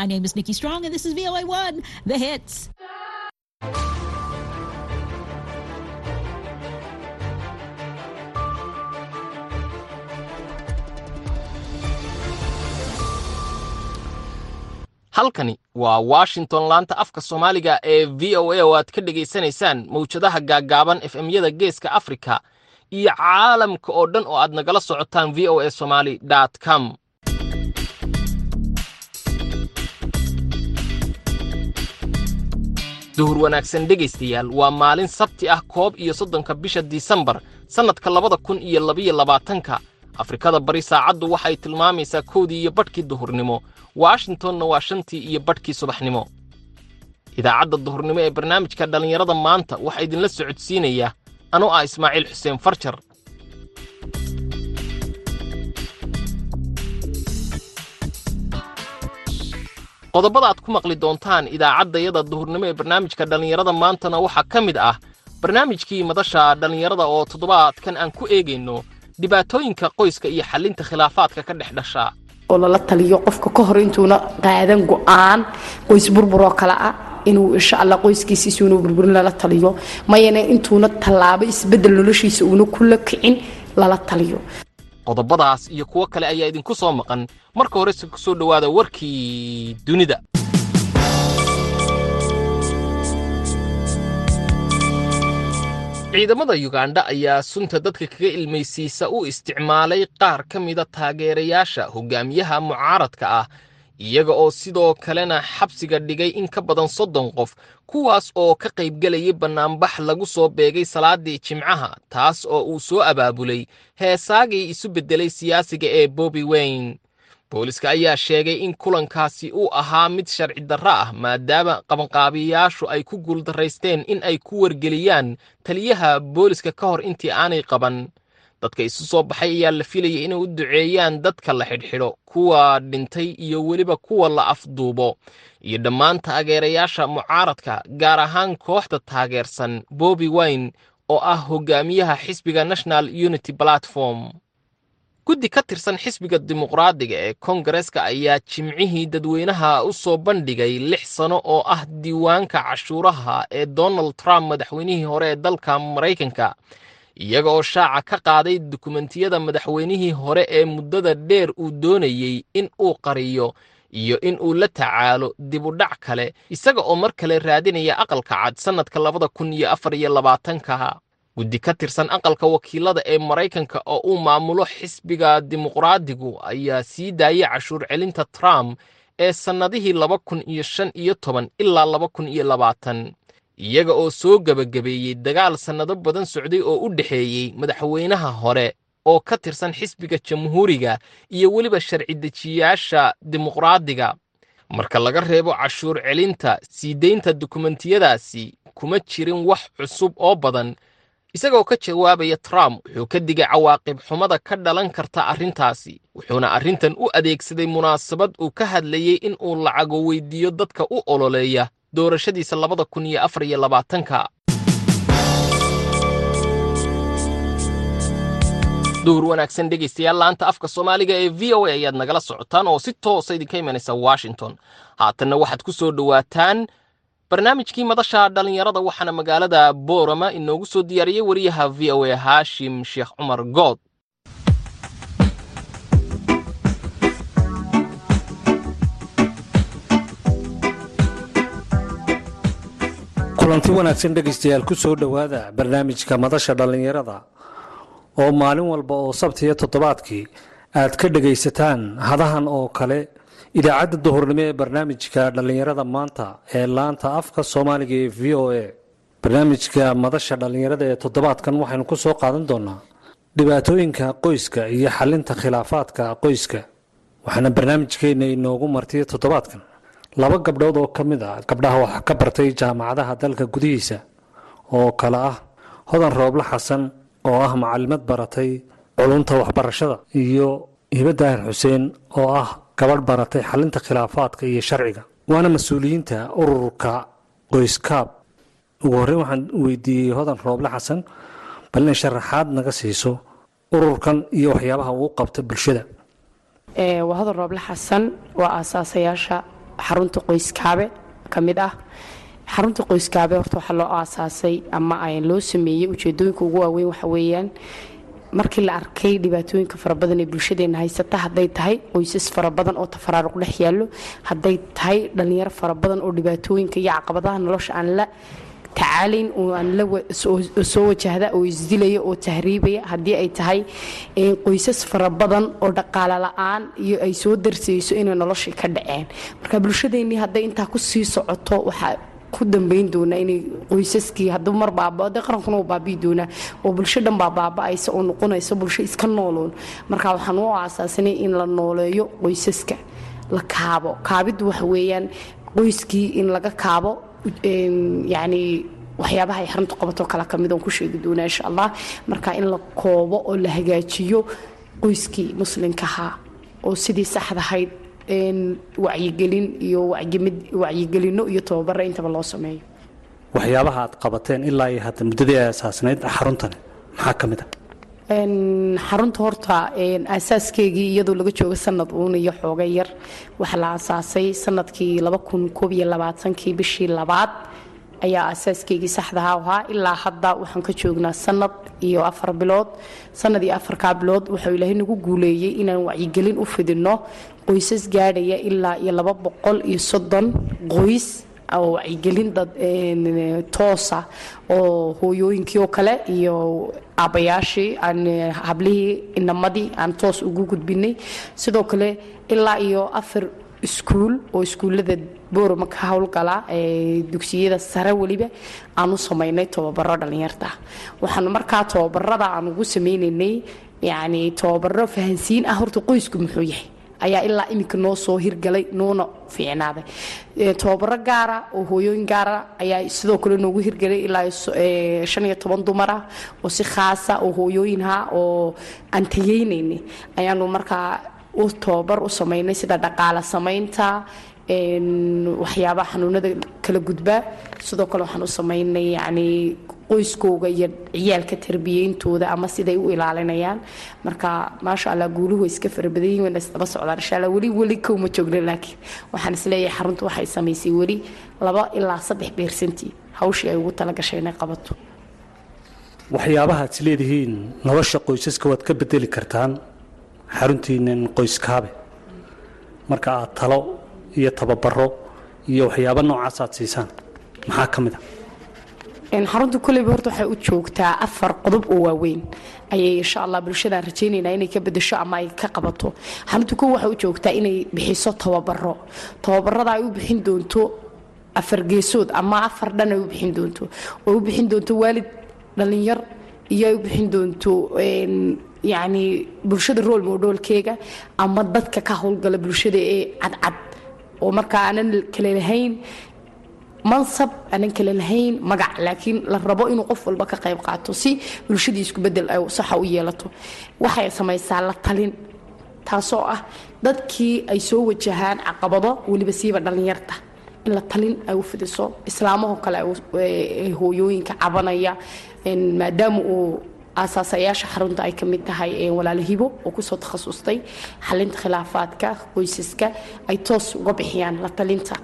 My name is Nikki Strong, and this is VOA1, The Hits. halkani waa washington laanta afka soomaaliga ee v o a oo aad ka dhegaysanaysaan mawjadaha gaaggaaban efemyada geeska afrika iyo caalamka oo dhan oo aad nagala socotaan v o a somaly com duhur wanaagsan dhegaystayaal. Waa maalin sabti ah koob iyo soddonka bisha disembar sannadka labada kun iyo labiyo labaatanka. Afrikada bari saacaddu waxay tilmaamaysaa kowdii iyo badhkii duhurnimo. Washingtonna waa shantii iyo badhkii subaxnimo. Idaacadda duhurnimo ee barnaamijka dhallinyarada maanta waxaa idinla socodsiinaya anoo ah ismaaciil xuseen farjar qodobada aad ku maqli doontaan idaacaddayada duhurnimo ee barnaamijka dhallinyarada maantana waxaa ka mid ah barnaamijkii madasha dhallinyarada oo toddobaadkan aan ku eegayno dhibaatooyinka qoyska iyo xallinta khilaafaadka ka dhex dhasha. oo lala taliyo qofka ka hor intuuna qaadan go'aan qoys burburoo kale ah inuu insha alla qoyskiisiisa inuu burburin lala taliyo. Mayana intuuna tallaabo isbeddel noloshiisa uuna kula kicin lala taliyo qodobadaas iyo kuwo kale ayaa idinku soo maqan. Marka horese ku soo dhowaada warkii dunida. Ciidamada yugandha ayaa sunta dadka kaga ilmaysiisa u isticmaalay qaar ka mida taageerayaasha hogaamiyaha mucaaradka ah iyaga oo sidoo kalena xabsiga dhigay in ka badan soddon qof kuwaas oo ka qaybgelayay bannaanbax lagu soo beegay salaadii jimcaha taas oo uu soo abaabulay heesaagii isu beddelay siyaasiga ee bobi wayne. Booliska ayaa sheegay in kulankaasi uu ahaa mid sharci darro ah maadaama qabanqaabiyayaashu ay ku guuldarraysteen in ay ku wargeliyaan taliyaha booliska ka hor intii aanay qaban dadka isu soo baxay ayaa la filayay inay u duceeyaan dadka la xidhxidho kuwa dhintay iyo weliba kuwa la afduubo. Iyo dhammaan taageerayaasha mucaaradka gaar ahaan kooxda taageersan bobi wayne oo ah hogaamiyaha xisbiga national unity platform. Guddi ka tirsan xisbiga dimuqraadiga ee kongareska ayaa jimcihii dadweynaha u soo bandhigay lix sano oo ah diiwaanka cashuuraha ee donald trump madaxweynihii hore ee dalka maraykanka iyaga oo shaaca ka qaaday dukumentiyada madaxweynihii hore ee muddada dheer uu doonayey in uu qariyo iyo in uu la tacaalo dibudhac kale isaga oo mar kale raadinaya aqalka cad sannadka labada kun iyo afar iyo labaatanka guddi ka tirsan aqalka wakiilada ee maraykanka oo uu maamulo xisbiga dimuqraadigu ayaa sii daayay cashuur celinta trump ee sannadihii laba kun iyo shan iyo toban ilaa laba kun iyo labaatan iyaga oo soo gebagabeeyey dagaal sannado badan socday oo u dhexeeyey madaxweynaha hore oo ka tirsan xisbiga jamhuuriga iyo weliba sharci dejiyaasha dimuqraadiga. Marka laga reebo cashuur celinta sii daynta dukumentiyadaasi kuma jirin wax cusub oo badan. Isagoo ka jawaabaya trump wuxuu ka digay cawaaqib xumada ka dhalan karta arrintaasi wuxuuna arrintan u adeegsaday munaasabad uu ka hadlayey in uu lacago weydiiyo dadka u ololeeya doorashadiisa labada kun iyo afar iyo labaatanka. Duhur wanaagsan dhegaystayaal laanta afka soomaaliga ee v o a ayaad nagala socotaan oo si toosa idinka imanaysa washington. Haatanna waxaad ku soo dhowaataan barnaamijkii madasha dhallinyarada waxaana magaalada boorama inoogu soo diyaariyey wariyaha v o a haashim sheekh cumar good kulanti wanaagsan dhegaystayaal ku soo dhowaada barnaamijka madasha dhallinyarada oo maalin walba oo sabtiyo toddobaadkii aad ka dhegaysataan hadahan oo kale idaacadda duhurnimo ee barnaamijka dhallinyarada maanta ee laanta afka soomaaliga ee v o a. Barnaamijka madasha dhallinyarada ee toddobaadkan waxaynu ku soo qaadan doonaa dhibaatooyinka qoyska iyo xalinta khilaafaadka qoyska waxaana barnaamijkeena inoogu martiya toddobaadkan laba gabdhood oo ka mid ah gabdhaha wax ka bartay jaamacadaha dalka gudihiisa oo kale ah hodan rooble xasan oo ah macalimad baratay culunta waxbarashada iyo hiba daahir xuseen oo ah gabadh baratay xalinta khilaafaadka iyo sharciga. Waana mas'uuliyiinta ururka qoyskaab. Ugu horreyn waxaan weydiiyey hodan rooble xasan bal inay sharaxaad naga siiso ururkan iyo waxyaabaha uu qabta bulshada. Hodan rooble xasan waa aasaasayaasha xarunta qoyskaabe ka mid ah. Xarunta qoyskaabe horta waxaa loo aasaasay ama loo sameeyey ujeedooyinka ugu waaweyn waxa weeyaan markii la arkay dhibaatooyinka fara badan ee bulshadeena haysata hadday tahay qoysas fara badan oo tafaraaruq dhex yaallo hadday tahay dhallinyaro fara badan oo dhibaatooyinka iyo caqabadaha nolosha aan la tacaalayn soo wajahda oo isdilaya oo tahriibaya haddii ay tahay qoysas fara badan oo dhaqaale la'aan iyo ay soo darsayso inay noloshii ka dhaceen. Marka bulshadeennii hadday intaa ku socoto waxaa ku dambayn doonaa inay qoysaskii hadduu mar baabao dee qarankuna uu baabi'i doonaa oo bulsho dhan baa baaba'aysa oo noqonaysa bulsho iska nooloon. Marka waxaan u aasaasanay in la nooleeyo qoysaska la kaabo. Kaabiddu waxa weeyaan qoyskii in laga kaabo yacni waxyaabaha ay xarunta qabato kala ka mid oon ku sheegi doonaa insha allah. Marka in la koobo oo la hagaajiyo qoyskii muslimkahaa oo sidii saxdahayd wacyigelin iyo wacyigelino iyo tababaro intaba loo sameeyo. Waxyaabaha aad qabateen ilaa iyo hadda muddadii ay asaasnayd xaruntani maxaa ka mid a xarunta horta aasaaskeygii iyadoo laga jooga sanad uun iyo xooga yar. Waxaa la aasaasay sannadkii kii bishii labaad ayaa aasaaskeygi saxdaha ahaa. Ilaa hadda waxaan ka joognaa sanad iyo afar bilood. Sanad iyo afarkaa bilood wuxuu ilaahay nagu guuleeyey inaan wacyigelin u fidinno qoysas gaadhaya ilaa iyo qoys wacyigelin toosa oo hooyooyinkii oo kale iyo aabbayaashii aan hablihii inamadii aan toos ugu gudbinay sidoo kale ilaa iyo afar iskuul oo iskuullada boorama ka howlgala dugsiyada sare weliba aan u samaynay tababaro dhallinyarta waxaanu markaa tababarada aan ugu sameynaynay yacni tababaro fahansiin ah horta qoysku muxuu yahay ayaa ilaa iminka noo soo hirgalay noona fiicnaaday. Tababaro gaara oo hooyooyin gaara ayaa sidoo kale noogu hirgalay ilaa shan iyo toban dumar ah oo si khaasa oo hooyooyinha oo aan tayeynaynay ayaanu markaa u tababar u samaynay sida dhaqaale samaynta waxyaabaha xanuunada kala gudbaa sidoo kale waxaan u samaynay yacni qoyskooga iyo ciyaalka tarbiyeyntooda ama siday u ilaalinayaan. Marka maasha allah guuluhu way iska farabadayin wayna isdaba socdaan insha weli weli kowma joogna laakiin waxaan is leeyahay xaruntu waxay samaysay weli laba ilaa saddex beersantii hawshii ay ugu talagashay inay qabato. Waxyaabaha aad is leedihiin nolosha qoysaska waad ka bedeli kartaan xaruntiinan qoyskaabe. Marka aad talo iyo tababaro iyo waxyaaba noocaas aad siisaan. Maxaa ka mid a xarunta koleyba horta waxay u joogtaa afar qodob oo waaweyn. Ayay insha allah bulshadaan rajaynaynaa inay ka bedesho ama ay ka qabato. Xarunta kow waxay u joogtaa inay bixiso tababaro. Tababarada ay u bixin doonto afar geesood ama afar dhan ay u bixin doonto. Oo u bixin doonto waalid dhallinyar iyo ay u bixin doonto yacni bulshada rool moodhoolkeega ama dadka ka howlgala bulshada ee cadcad oo markaa aanan kale lahayn mansab aanan kale lahayn magac laakiin la rabo inuu qof walba ka qayb qaato si bulshadii isku bedel ay saxa u yeelato. Waxay samaysaa la talin taasoo ah dadkii ay soo wajahaan caqabado weliba siiba dhallinyarta. In la talin ay u fidiso islaamahoo kale hooyooyinka cabanaya maadaama uu aasaasayaasha xarunta ay ka mid tahay walaalo hibo oo ku soo takhasustay xalinta khilaafaadka qoysaska ay toos uga bixiyaan la talinta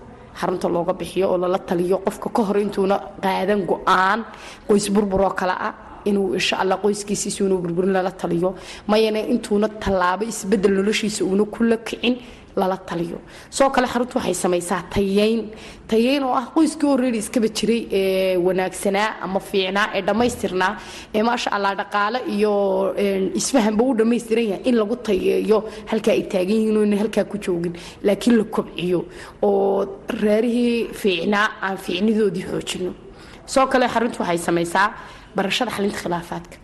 xarunta looga bixiyo oo lala taliyo qofka ka hor intuuna qaadan go'aan qoys burburoo kale ah inuu insha alla qoyskiisiisa inuu burburin lala taliyo. Mayana intuuna tallaabo isbeddel noloshiisa uuna kula kicin lala taliyo. Soo kale xaruntu waxay samaysaa tayeyn. Tayeyn oo ah qoyskii horreedi iskaba jiray ee wanaagsanaa ama fiicnaa ee dhammaystirnaa ee maasha allah dhaqaale iyo isfahanba u dhammaystiran yahay in lagu tayeeyo halkaa ay taagan yihiin oona halkaa ku joogin. Laakiin la kobciyo oo reerihii fiicnaa aan fiicnidoodii xoojino. Soo kale xaruntu waxay samaysaa barashada xalinta khilaafaadka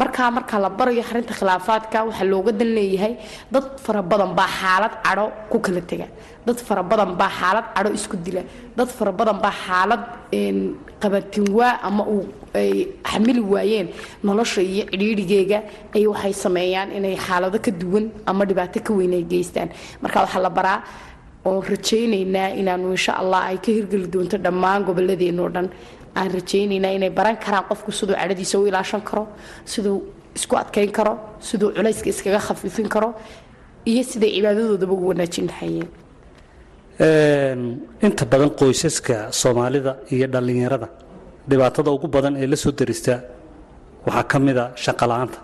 markaa marka la barayo xarinta khilaafaadka waxaa looga dan leeyahay dad fara baa xaalad cadho ku kala tega. Dad fara badan baa xaalad cadho isku dila. Dad fara badan baa xaalad qabatinwaa ama uu ay xamili waayeen nolosha iyo cidhiidhigeega ay waxay sameeyaan inay xaalado ka duwan ama dhibaato ka weyn ay geystaan. Marka waxaa la baraa oon rajaynaynaa inaanu insha allah ay ka hirgeli doonto dhammaan goboladeenoo dhan aan rajaynaynaa inay baran karaan qofku siduu cadhadiisa u ilaashan karo siduu isku adkayn karo siduu culayska iskaga khafiifin karo iyo siday cibaadadoodaba ugu wanaajin lahayeen inta badan qoysaska soomaalida iyo dhallinyarada dhibaatada ugu badan ee la soo darista waxaa ka mida shaqola'aanta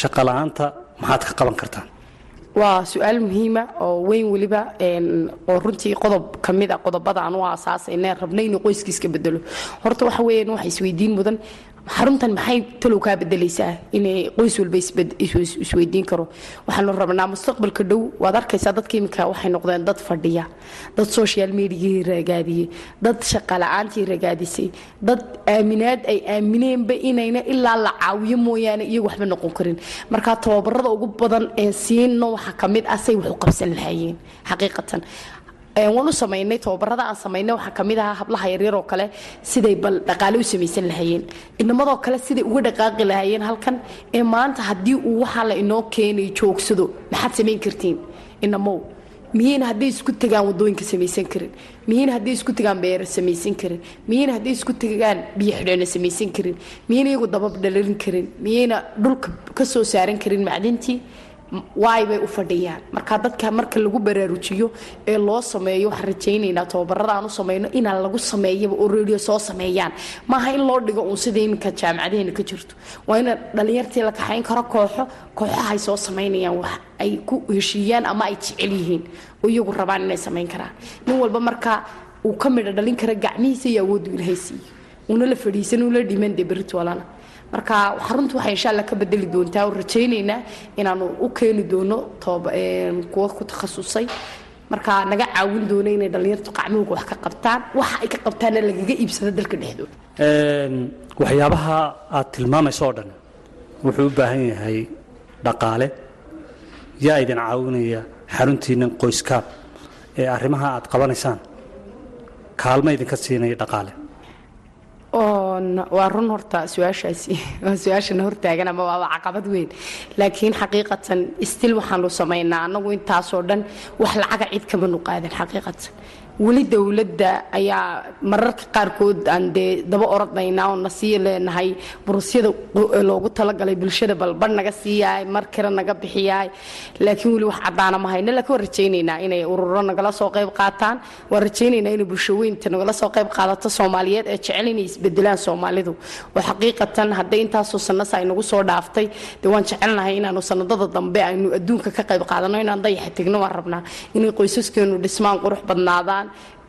shaqola'aanta maxaad ka qaban kartaan waa su'aal muhiima oo weyn weliba oo runtii qodob ka mid a qodobada aan u aasaasayne rabna inuu qoyskiiska bedelo horta waxa weeyaan waxa isweydiin mudan xaruntan maxay talow kaa bedelaysaa inay qoys walba isweydiin karo? Waxaanu rabnaa mustaqbalka dhow. Waad arkaysaa dadka iminka waxay noqdeen dad fadhiya dad social mediagii ragaadiyey dad shaqala-aantii ragaadisay dad aaminaad ay aamineenba inayna ilaa la caawiyo mooyaane iyagu waxba noqon karin. Marka tababarada ugu badan ee siino waxaa ka mid ah say wax u qabsan lahaayeen xaqiiqatan waan u samaynay tababarada aan samaynay waxaa ka mid ahaa hablaha yaryar oo kale siday bal dhaqaale u samaysan lahaayeen. Inamadoo kale siday uga dhaqaaqi lahaayeen halkan ee maanta haddii uu waxaa la inoo keenay joogsado maxaad samayn kartiin? Inamow miyayna hadday isku tagaan waddooyinka samaysan karin? Miyayna hadday isku tagaan beero samaysan karin? Miyayna hadday isku tagaan biyo xidheena samaysan karin? Miyayna iyagu dabab dhalarin karin? Miyayna dhulka ka soo saaran karin macdintii waay bay u fadhiyaan marka dadka marka lagu baraarujiyo ee loo sameeyo waxaan rajaynaynaa tababarada aan u samayno inaan lagu sameeyaba oo radio soo sameeyaan maaha in loo dhigo uun sida iminka jaamacadaheena ka jirto waa in dhalinyartii la kaxayn karo kooxo kooxahay soo samaynayaan wax ay ku heshiiyaan ama ay jecel yihiin oo iyagu rabaan inay samayn karaan nin walba marka uu ka midha dhalin kara gacmihiisa iyo awooddu ilaahay siiyo una la fadhiisan ula dhiman dee beritoolana marka xaruntu waxay insha ka bedeli doontaa oo rajaynaynaa inaanu u keeni doono kuwa ku takhasusay. Marka naga caawin doono inay dhallinyartu qacmahooga wax ka qabtaan waxa ay ka qabtaanna lagaga iibsado dalka dhexdooda. Waxyaabaha aad tilmaamayso oo dhan wuxuu u baahan yahay dhaqaale yaa idin caawinaya xaruntiinnan qoyskaab ee arrimaha aad qabanaysaan. Kaalma idinka siinaya dhaqaale waa run horta su'aashaasi waa su'aashana hortaagan ama waaba caqabad weyn. Laakiin xaqiiqatan stil waxaanu samaynaa annagu intaasoo dhan wax lacaga cid kama nuqaadan xaqiiqatan weli dowladda ayaa mararka qaarkood aan dee daba orodnaynaa oo na leenahay burusyada loogu talagalay bulshada balbar naga siiyaay mar kale naga bixiyaay laakiin weli wax caddaana ma hayno laakiin waan rajaynaynaa inay ururo nagala soo qayb qaataan. Waan rajaynaynaa inay bulsho weynta nagala soo qayb qaadato soomaaliyeed ee jecel inay isbedelaan soomaalidu. Oo xaqiiqatan hadday intaasoo sanasa ay nagu soo dhaaftay dee waan jecelnahay inaanu sanadada dambe aynu adduunka ka qayb qaadano inaan dayaxa tegno waan rabnaa inay qoysaskeenu dhismaan qurux badnaadaan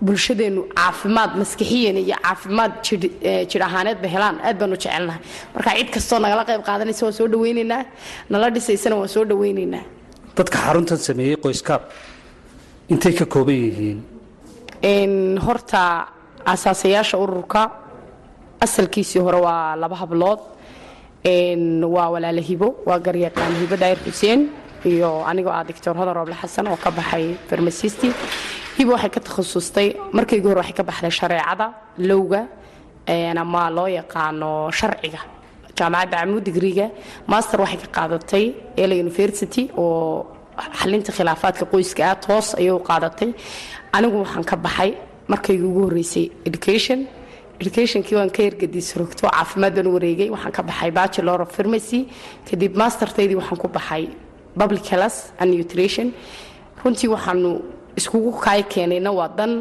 bulshadeenu caafimaad maskixiyan iyo caafimaad jir ahaaneedba helaan aad baanu jecelnahay. Marka cid kastoo nagala qayb qaadanaysa waan soo dhawaynaynaa nala dhisaysana waan soo dhawaynaynaa dadka xaruntan sameeyey qoyskaab intay ka kooban yihiin? Horta asaasayaasha ururka asalkiisii hore waa laba hablood. Waa walaala hibo waa garyaqaan hibo daayir xuseen iyo anigoo ah doctor hodan rooble xasan oo ka baxay farmasisti hibo waxay ka takhasustay markaygu hore waxay ka baxday shareecada lowga ama loo yaqaano sharciga. Jaamacadda camuud digriga master waxay ka qaadatay ela university oo xalinta khilaafaadka qoyska ah toos ayay u qaadatay. Anigu waxaan ka baxay markaygu ugu horreysay education. Educationkii waan ka ergadiis rogto caafimaad baan wareegay waxaan ka baxay bachelor of pharmacy. Kadib mastertaydii waxaan ku baxay public health and nutrition. Runtii waxaanu iskugu kaay keenayna waa dan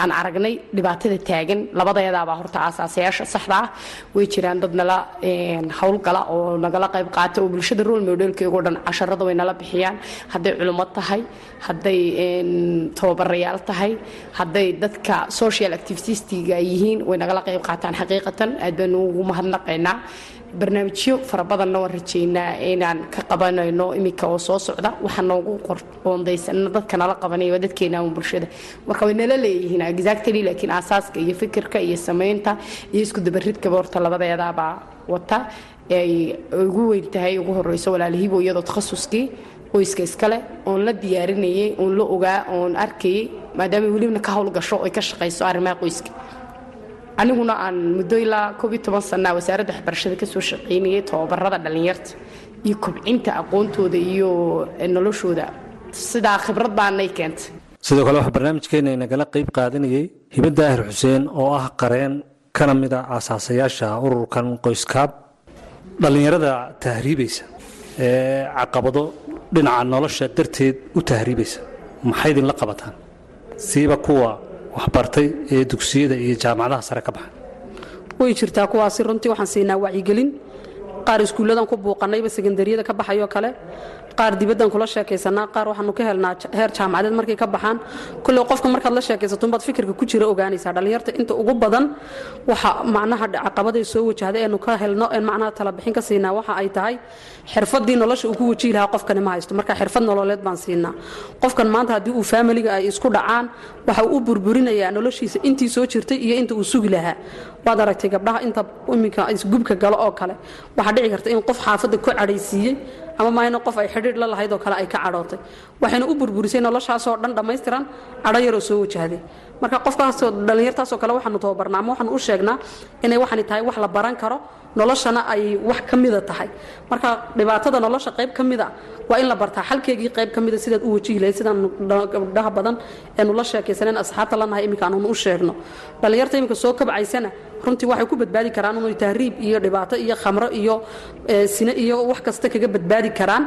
aan aragnay dhibaatada taagan. Labadayadaabaa horta aasaasayaasha saxda ah. Way jiraan dad nala howlgala oo nagala qayb qaata oo bulshada role modelkeego dhan casharada way nala bixiyaan. Hadday culimo tahay hadday tababarayaal tahay hadday dadka social activitistiga yihiin way nagala qayb qaataan xaqiiqatan. Aad baanu ugu mahadnaqaynaa barnaamijyo fara waan rajaynaa inaan ka qabanayno iminka oo soo socda. Waxaa noogu qoondaysanna dadka nala qabanaya waa dadkeena ama bulshada. Marka way nala leeyihiin exactly laakiin aasaaska iyo fikirka iyo samaynta iyo isku dabaridkaba horta labadeedaabaa wata. Ay ugu weyn tahay ugu horeyso walaalahibo iyadoo takhasuskii qoyska iskale oon la diyaarinayay oon la ogaa oon arkayay maadaama welibna ka howlgasho ay ka shaqayso arrimaha qoyska. Aniguna aan muddo ilaa koob iyo toban sanaa wasaaradda waxbarashada ka soo shaqaynayay tababarada dhallinyarta iyo kobcinta aqoontooda iyo noloshooda. Sidaa khibrad baanay keentay. Sidoo kale waxaa barnaamijkeena inagala qayb qaadanayay hiba daahir xuseen oo ah qareen kana mid a aasaasayaasha ururkan qoyskaab. Dhallinyarada tahriibaysa ee caqabado dhinaca nolosha darteed u tahriibaysa. Maxay idinla qabataan? Siiba kuwa waxbartay ee dugsiyada iyo jaamacadaha sare ka baxay way jirtaa kuwaasi runtii waxaan siinaa wacyigelin qaar iskuulladan ku buuqanayba sekandariyada ka baxayoo kale. Qaar dibaddan kula sheekaysanaa qaar waxaanu ka helnaa heer jaamacadeed markay ka baxaan. Kulley qofka markaad la sheekaysato unbaad fikirka ku jira ogaanaysaa. Dhallinyarta inta ugu badan waxa macnaha caqabada soo wajahda eenu ka helno een macnaha talabixin ka siinaa. Waxa ay tahay xirfadii nolosha uu ku wajihi lahaa qofkani ma haysto. Marka xirfad nololeed baan siinaa. Qofkan maanta haddii uu faamiliga ay isku dhacaan waxa uu burburinayaa noloshiisa intii soo jirtay iyo inta uu sugi lahaa waad aragtay gabdhaha inta iminka isgubka galo oo kale. Waxaa dhici karta in qof xaafadda ku cadhaysiiyey ama maahayna qof ay xidhiidh la lahayd oo kale ay ka cadhootay. Waxayna u burburisay noloshaasoo dhan dhammaystiran cadho yaroo soo wajahday. Marka qofkaasoo dhallinyartaasoo kale waxaanu tababarnaa ama waxaanu u sheegnaa inay waxani tahay wax la baran karo noloshana ay wax ka mida tahay. Marka dhibaatada nolosha qayb ka mida waa in la bartaa xalkeegii qayb ka mida sidaad u wajihi lahayd sidaan gabdhaha badan eenu la sheekaysaneen asxaabta lanahay iminka aanunu u sheegno. Dhallinyarta iminka soo kabcaysana runtii waxay ku badbaadi karaan inuu tahriib iyo dhibaato iyo khamro iyo sine iyo wax kasta kaga badbaadi karaan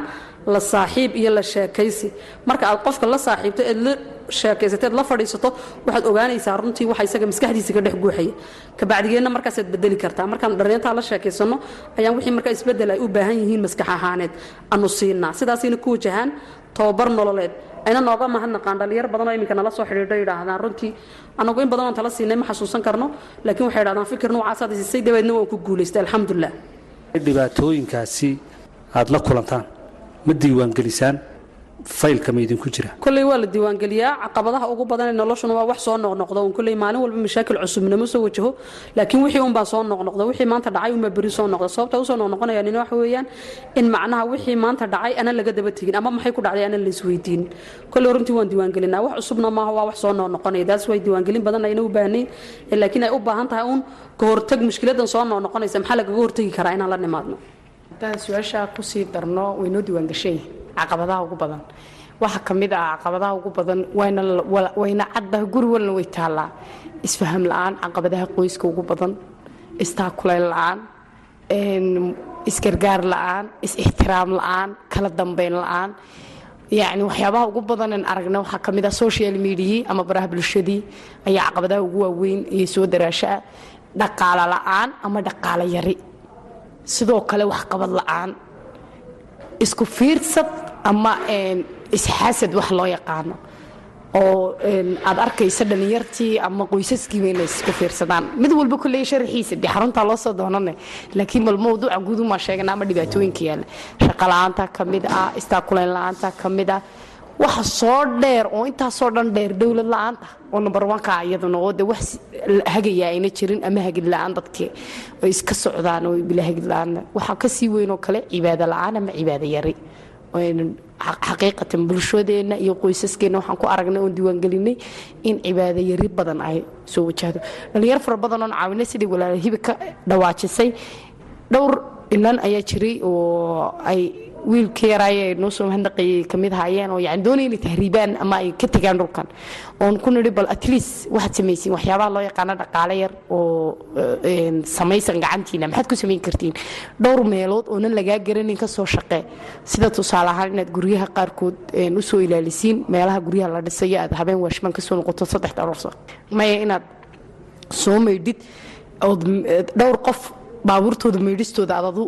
la saaxiib iyo la sheekaysi. Marka aad qofka la saaxiibto eed la sheekaysateed la fadhiisato waxaad ogaanaysaa runtii waxa isaga maskaxdiisa ka dhex guuxaya. Kabacdigeenna markaasaad bedeli kartaa. Markaan dhallinyartaa la sheekaysano ayaan wixii markaa isbeddel ay u baahan yihiin maskax ahaaneed. Anu siinaa. Sidaasayna ku wajahaan tababar nololeed ayna nooga mahadnaqaan dhallinyar badanoo iminka soo xidhiidho yidhaahdaan runtii. Anagu in badan oon tala siinay ma xasuusan karno laakiin waxay yidhahdaan fikir nuucaasaad siisay dabeedna waan ku guulaystay alxamdulilah dhibaatooyinkaasi aada la kulantaan. Ma diiwaangelisaan faylka ma idinku jira. Kolley waa la diiwaangeliyaa. Caqabadaha ugu badan ee noloshuna waa wax soo noqnoqda. Un kolley maalin walba mashaakil cusub nama soo wajaho. Laakiin wixii unbaa soo noqnoqda wixii maanta dhacay unbaa beri soo noqda. Sababta u soo noqnoqonayaan ina waxa weeyaan in macnaha wixii maanta dhacay aanan laga daba tegin ama maxay ku dhacday aanan la isweydiinin kolley runtii waan diiwaangelinaa wax cusubna maaha waa wax soo noqnoqonaya. Daas way diiwaangelin badan ayna u baahnayn. Laakiin ay u baahan tahay uun ka hortag mushkiladan soo noqnoqonaysa. Maxaa lagaga hortagi karaa inaan la nimaadno? Haddaan su'aashaa ku sii darno waynoo diiwaangashay caqabadaha ugu badan. Waxaa ka mid ah caqabadaha ugu badan wayna caddaha guri walna way taallaa. Isfaham la'aan caqabadaha qoyska ugu badan istaakulayn la'aan isgargaar la'aan is-ixtiraam la'aan kala dambeyn la'aan. Yacni waxyaabaha ugu badanen aragna waxaa ka mid ah social mediai ama baraha bulshadii ayaa caqabadaha ugu waaweyn iyo soo daraashaa dhaqaalo la'aan ama dhaqaalo yari. Sidoo kale waxqabad la'aan isku fiirsad ama isxaasad wax loo yaqaano. Oo aad arkaysa dhallinyartii ama qoysaskiiba inay isku fiirsadaan. Mid walba kulley sharaxiisa dee xaruntaa loo soo doonane laakiin bal mawduuca guudumaa sheegana ama dhibaatooyinka yaalla. Shaqa la'aanta ka mid ah istaakulayn la'aanta ka mid ah waxa soo dheer oo intaasoo dhan dheer dowlad la'aanta. Oo number onka iyaduna oo de wax hagaya ayna jirin ama hagid la'aan dadkii ay iska socdaan oo bila hagid la'aan. Waxaa ka sii weyn oo kale cibaado la'aan ama cibaado yari. Xaqiiqatan bulshadeenna iyo qoysaskeenna waxaan ku aragnay oon diiwaangelinay in cibaado yari badan ay soo wajahdo dhallinyar fara badan oon caawinay sidii walaala ka dhawaajisay. Dhowr inan ayaa jiray oo ay wiilka yaraaye noo soo mahadnaqayay ka mid haayeen oo yani doonaya inay tahriibaan ama ay ka tegaan dhulkan. Oon ku nidhi bal at waxaad samaysiin waxyaabaha loo yaqaano dhaqaale yar oo samaysan gacantiina maxaad ku samayn kartiin? Dhowr meelood oonan lagaa garanin ka shaqee sida tusaale ahaan inaad guryaha qaarkood u soo ilaalisiin meelaha guryaha la dhisayo aad habeen waashmaan ka soo noqoto saddex dhalorso maya inaad soo maydhid ood dhowr qof baabuurtooda maydhistooda aad adu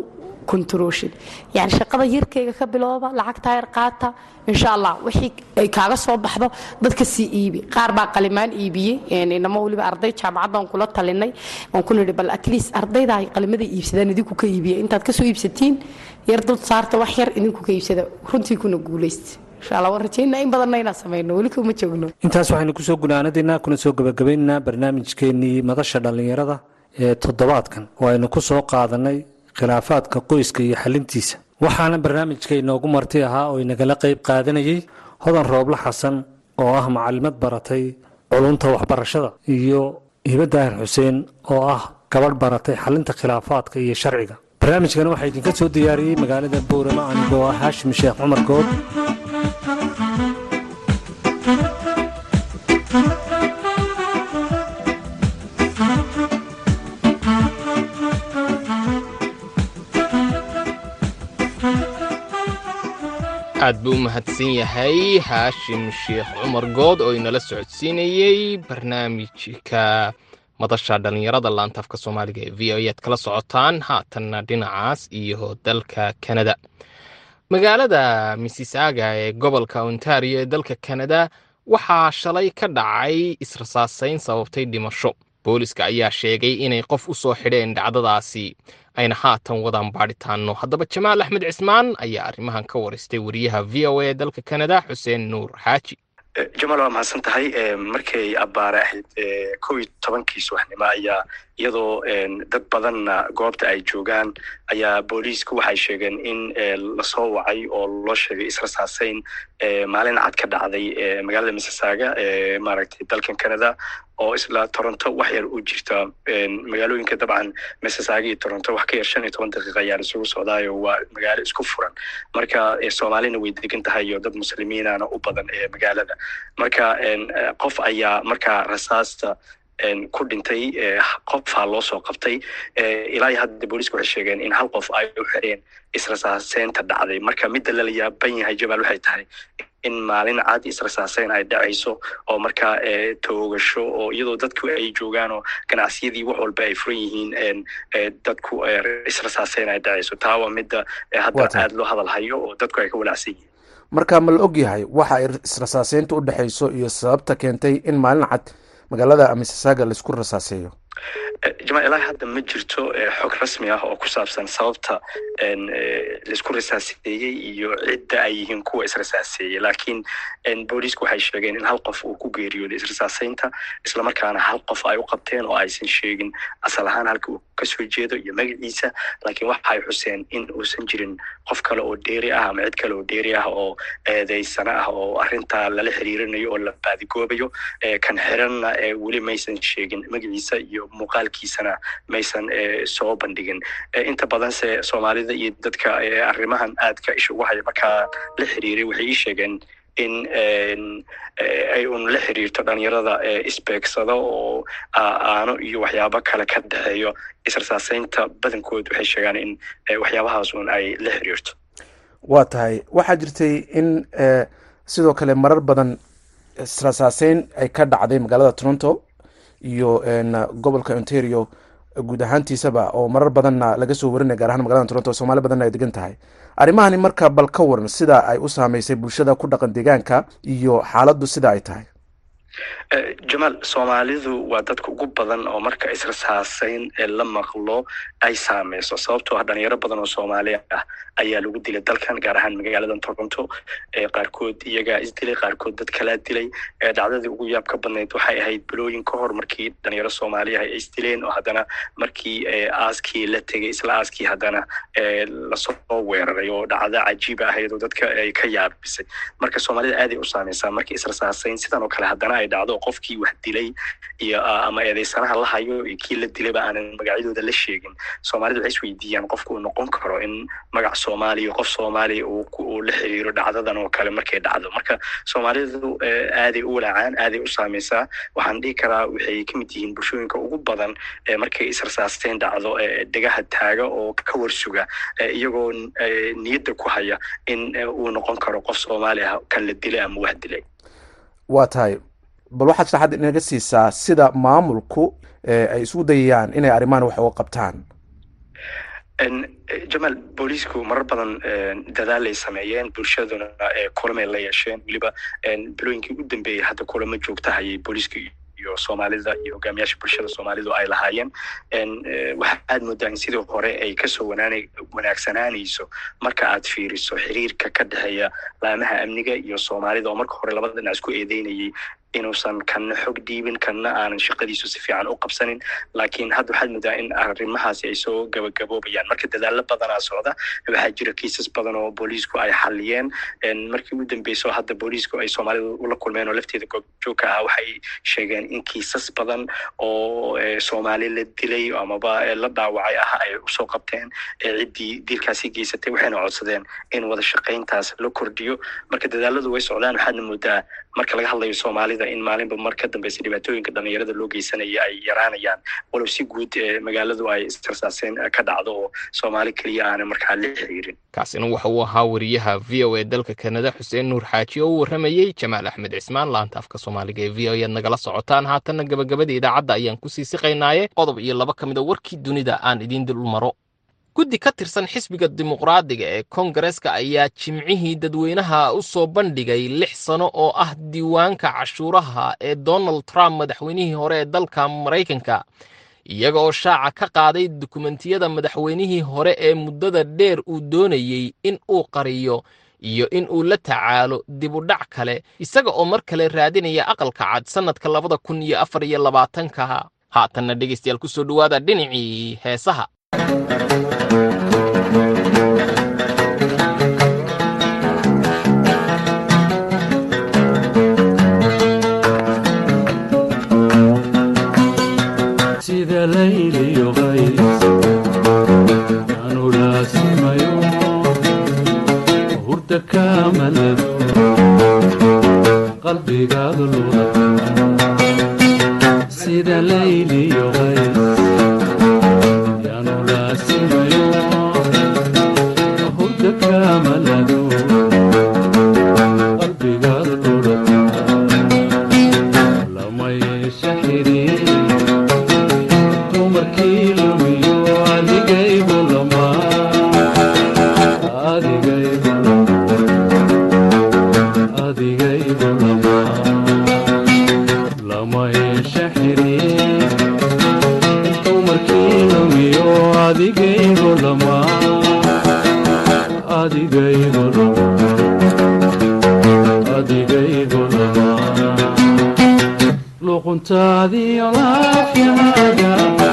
controlshid yani shaqada yarkayga ka bilooba lacagtaa yar qaata insha allah wixii ay kaaga soo baxdo dadka sii iibi. Qaar baa qalimaan iibiyey inamo weliba arday jaamacaddan kula talinay. Waan ku nidhi bal at least ardayda ay iibsadaan idinku ka iibiya intaad ka soo iibsatiin yar dad saarta wax yar idinku ka iibsada. Runtii kuna guulaysta intaas waxaynu ku soo gunaanadaynaa kuna soo gabagabaynaynaa barnaamijkeennii madasha dhallinyarada toddobaadkan oo aynu ku soo qaadanay khilaafaadka qoyska iyo xalintiisa. Waxaana barnaamijka inoogu marti ahaa oo inagala qayb qaadanayay hodan rooble xasan oo ah macalimad baratay culunta waxbarashada iyo hiba daahir xuseen oo ah gabadh baratay xalinta khilaafaadka iyo sharciga. Barnaamijkan waxaa idinka soo diyaariyey magaalada boorama anigoo ah haashim sheekh cumar good aad buu u mahadsan yahay. Haashim sheekh cumar good oo inala socodsiinayey barnaamijka madasha dhallinyarada laantaafka soomaaliga ee v o ead kala socotaan. Haatanna dhinacaas iyo dalka kanada. Magaalada missisaaga ee gobolka ontario ee dalka kanada waxaa shalay ka dhacay israsaasayn sababtay dhimasho. Booliska ayaa sheegay inay qof u soo xidheen dhacdadaasi ayna haatan wadaan baadhitaano haddaba jamaal axmed cismaan ayaa arrimahan ka waraystay wariyaha v o a dalka kanada xuseen nuur xaaji jamaal waa mahadsan tahay markay abbaare ahayd kow iyo tobankii subaxnimo ayaa iyadoo dad badanna goobta ay joogaan ayaa booliisku waxay sheegeen in la soo wacay oo loo sheegay israsaaseyn maalin cad ka dhacday magaalada missisaaga ee maaragtay dalkan canada oo isla toronto. Wax yar u jirta magaalooyinka dabcan missisaaga iyo toronto. Wax ka yar shan iyo toban daqiiqa ayaa isugu socdaayo waa magaalo isku furan. Marka soomaalina way degan tahay iyo dad muslimiinana u badan ee magaalada marka qof ayaa markaa rasaasta ku dhintay qofaa loo soo qabtay ilaa iyo hadda booliisku waxay sheegeen in hal qof ay u xireen israsaaseynta dhacday. Marka midda lala yaaban yahay jamaal waxay tahay in maalin cad israsaaseyn ay dhacayso oo markaa toogasho oo iyadoo dadku ay joogaan oo ganacsiyadii wax walba ay furan yihiin dadku israsaaseyn ay dhacayso. Taa waa midda hadda aad loo hadal hayo oo dadku ay ka walacsan yihiin marka ma la og yahay waxa israsaaseynta u dhexayso iyo sababta keentay in maalin cad magaalada missisaaga la isku rasaaseeyo jamaal ilaa hadda ma jirto xog rasmi ah oo ku saabsan sababta la isku rasaaseeyey iyo cidda ay yihiin kuwa israsaaseeyey laakiin booliisku waxay sheegeen in hal qof uu ku geeriyooday israsaaseynta islamarkaana hal qof ay u qabteen oo aysan sheegin asal ahaan halka uu ka soo jeedo iyo magaciisa laakiin waxay xuseen in uusan jirin qof kale oo dheeri ah ama cid kale oo dheeri ah oo eedeysana ah oo arrintaa lala xiriirinayo oo la baadigoobayo. Kan xiranna weli maysan sheegin magaciisa iyo muuqaalkiisana maysan soo bandhigin. Inta badanse soomaalida iyo dadka arrimahan aadka isha ugu haya markaa la xiriiray waxay ii sheegeen in ay un la xiriirto dhalinyarada isbeegsada oo aano iyo waxyaabo kale ka dhexeeyo. Israsaaseynta badankood waxay sheegaan in waxyaabahaas un ay la xiriirto. Waa tahay. Waxaa jirtay in sidoo kale marar badan israsaaseyn ay ka dhacday magaalada toronto iyo gobolka ontario guud ahaantiisaba oo marar badanna laga soo warinaya gaar ahaan magalada toronto oo soomaali badanna ay degan tahay. Arrimahani marka bal ka waran sida ay u saameysay bulshada ku dhaqan deegaanka iyo xaaladdu sida ay tahay jamaal soomaalidu waa dadka ugu badan oo marka israsaaseyn la maqlo ay saameyso sababtoo ah dhalinyaro badan oo soomaali ah ayaa lagu dilay dalkan gaar ahaan magaalada toronto qaarkood iyagaa isdilay qaarkood dad kalaa dilay. Dhacdadii ugu yaabka badnayd waxay ahayd bilooyin ka hor markii dhalinyaro soomaaliya ay isdileen oo haddana markii aaskii la tegay isla aaskii haddana la soo weeraray oo dhacdo cajiiba ahayd oo dadka ay ka yaabisay. Marka soomaalida aaday u saameysaa markii israsaaseyn sidan oo kale haddana ay dhacdo qofkii wax dilay iyo ama eedeysanaha la hayo iyo kii la dilayba aanan magacyadooda la sheegin. Soomaalida waxay isweydiiyaan qofka noqon karo in magac soomaaliya qof soomaaliya uu la xiriiro dhacdadan oo kale markay dhacdo. Marka soomaalidu aaday u walaacaan aaday u saameysaa waxaan dhihi karaa waxay ka mid yihiin bulshooyinka ugu badan markay israsaasteyn dhacdo dhegaha taaga oo ka warsuga iyagoo niyadda ku haya in uu noqon karo qof soomaali ah kan la dilay ama wax dilay. Waa tahay bal waxaad sharaxaad inaga siisaa sida maamulku ay isugu dayayaan inay arrimahan wax uga qabtaan. Jamaal booliisku marar badan dadaalay sameeyeen bulshaduna kulamay la yeesheen. Weliba bilooyinkii u dambeeyey hadda kulamo joogtahayay booliiska iyo soomaalida iyo hogaamiyaasha bulshada soomaalidu ay lahaayeen. Waxaad moodaa in sidii hore ay ka soo wanaagsanaanayso marka aad fiiriso xiriirka ka dhexeeya laamaha amniga iyo soomaalida oo marka hore labada dhinac isku eedeynayay inuusan kanna xog dhiibin kanna aanan shaqadiisu si fiican u qabsanin laakiin hadda waxaad moodaa in arrimahaasi ay soo gabagaboobayaan. Marka dadaalo badanaa socda waxaa jira kiisas badan oo booliisku ay xaliyeen markii ugu dambeyso hadda booliisku ay soomaalida ula kulmeen oo lafteeda goobjoogka ah waxay sheegeen in kiisas badan oo soomaali la dilay amaba la dhaawacay ah ay u soo qabteen ciddii dilkaasi geysatay waxayna codsadeen in wada shaqayntaas la kordhiyo marka dadaaladu way socdaan waxaadna moodaa marka laga hadlayo soomaalida in maalinba mar ka dambeysa dhibaatooyinka dhalinyarada loo geysanaya ay yaraanayaan walow si guud magaaladu ay israsaaseen ka dhacdo oo soomaali keliya aanay markaa la xiriirin. Kaasina waxa uu ahaa wariyaha v o e dalka kanada xuseen nuur xaaji oo u warramayey jamaal axmed cismaan laanta afka soomaaliga ee v o ead nagala socotaan. Haatanna gabagabada idaacadda ayaan ku sii siqaynaaye qodob iyo laba ka mid a warkii dunida aan idiin dil maro guddi ka tirsan xisbiga dimuqraadiga ee kongareska ayaa jimcihii dadweynaha u soo bandhigay lix sano oo ah diiwaanka cashuuraha ee donald trump madaxweynihii hore ee dalka maraykanka. Iyaga oo shaaca ka qaaday dukumentiyada madaxweynihii hore ee muddada dheer uu doonayey in uu qariyo iyo in uu la tacaalo dib u dhac kale isaga oo mar kale raadinaya aqalka cad sannadka labada kun iyo afar iyo labaatanka. Haatanna dhegaystayaal ku soo dhowaada dhinacii heesaha qalbigaadu luda sida layliyo qays. Yaanu laasimayo hurda kaamalado luquntaadiyo laafyahaaga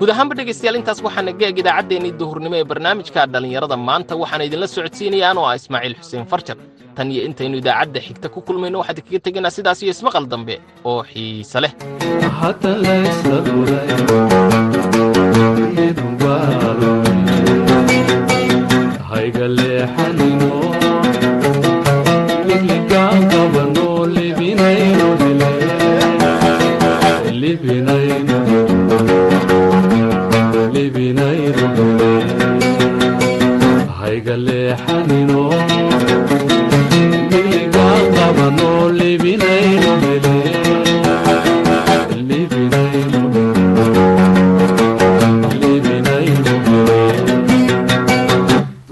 guud ahaanba dhegaystayaal intaas waxaana geeg idaacaddeenii duhurnimo ee barnaamijka dhallinyarada. Maanta waxaana idinla socodsiinaya anoo ah ismaaciil xuseen farjar. Tan iyo intaynu idaacadda xigta ku kulmayno waxaad kaga tegaynaa sidaas iyo ismaqal dambe oo xiise leh. Hayga leexanino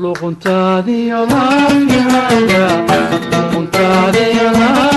luquntaadii odaaya luquntaadii odaaya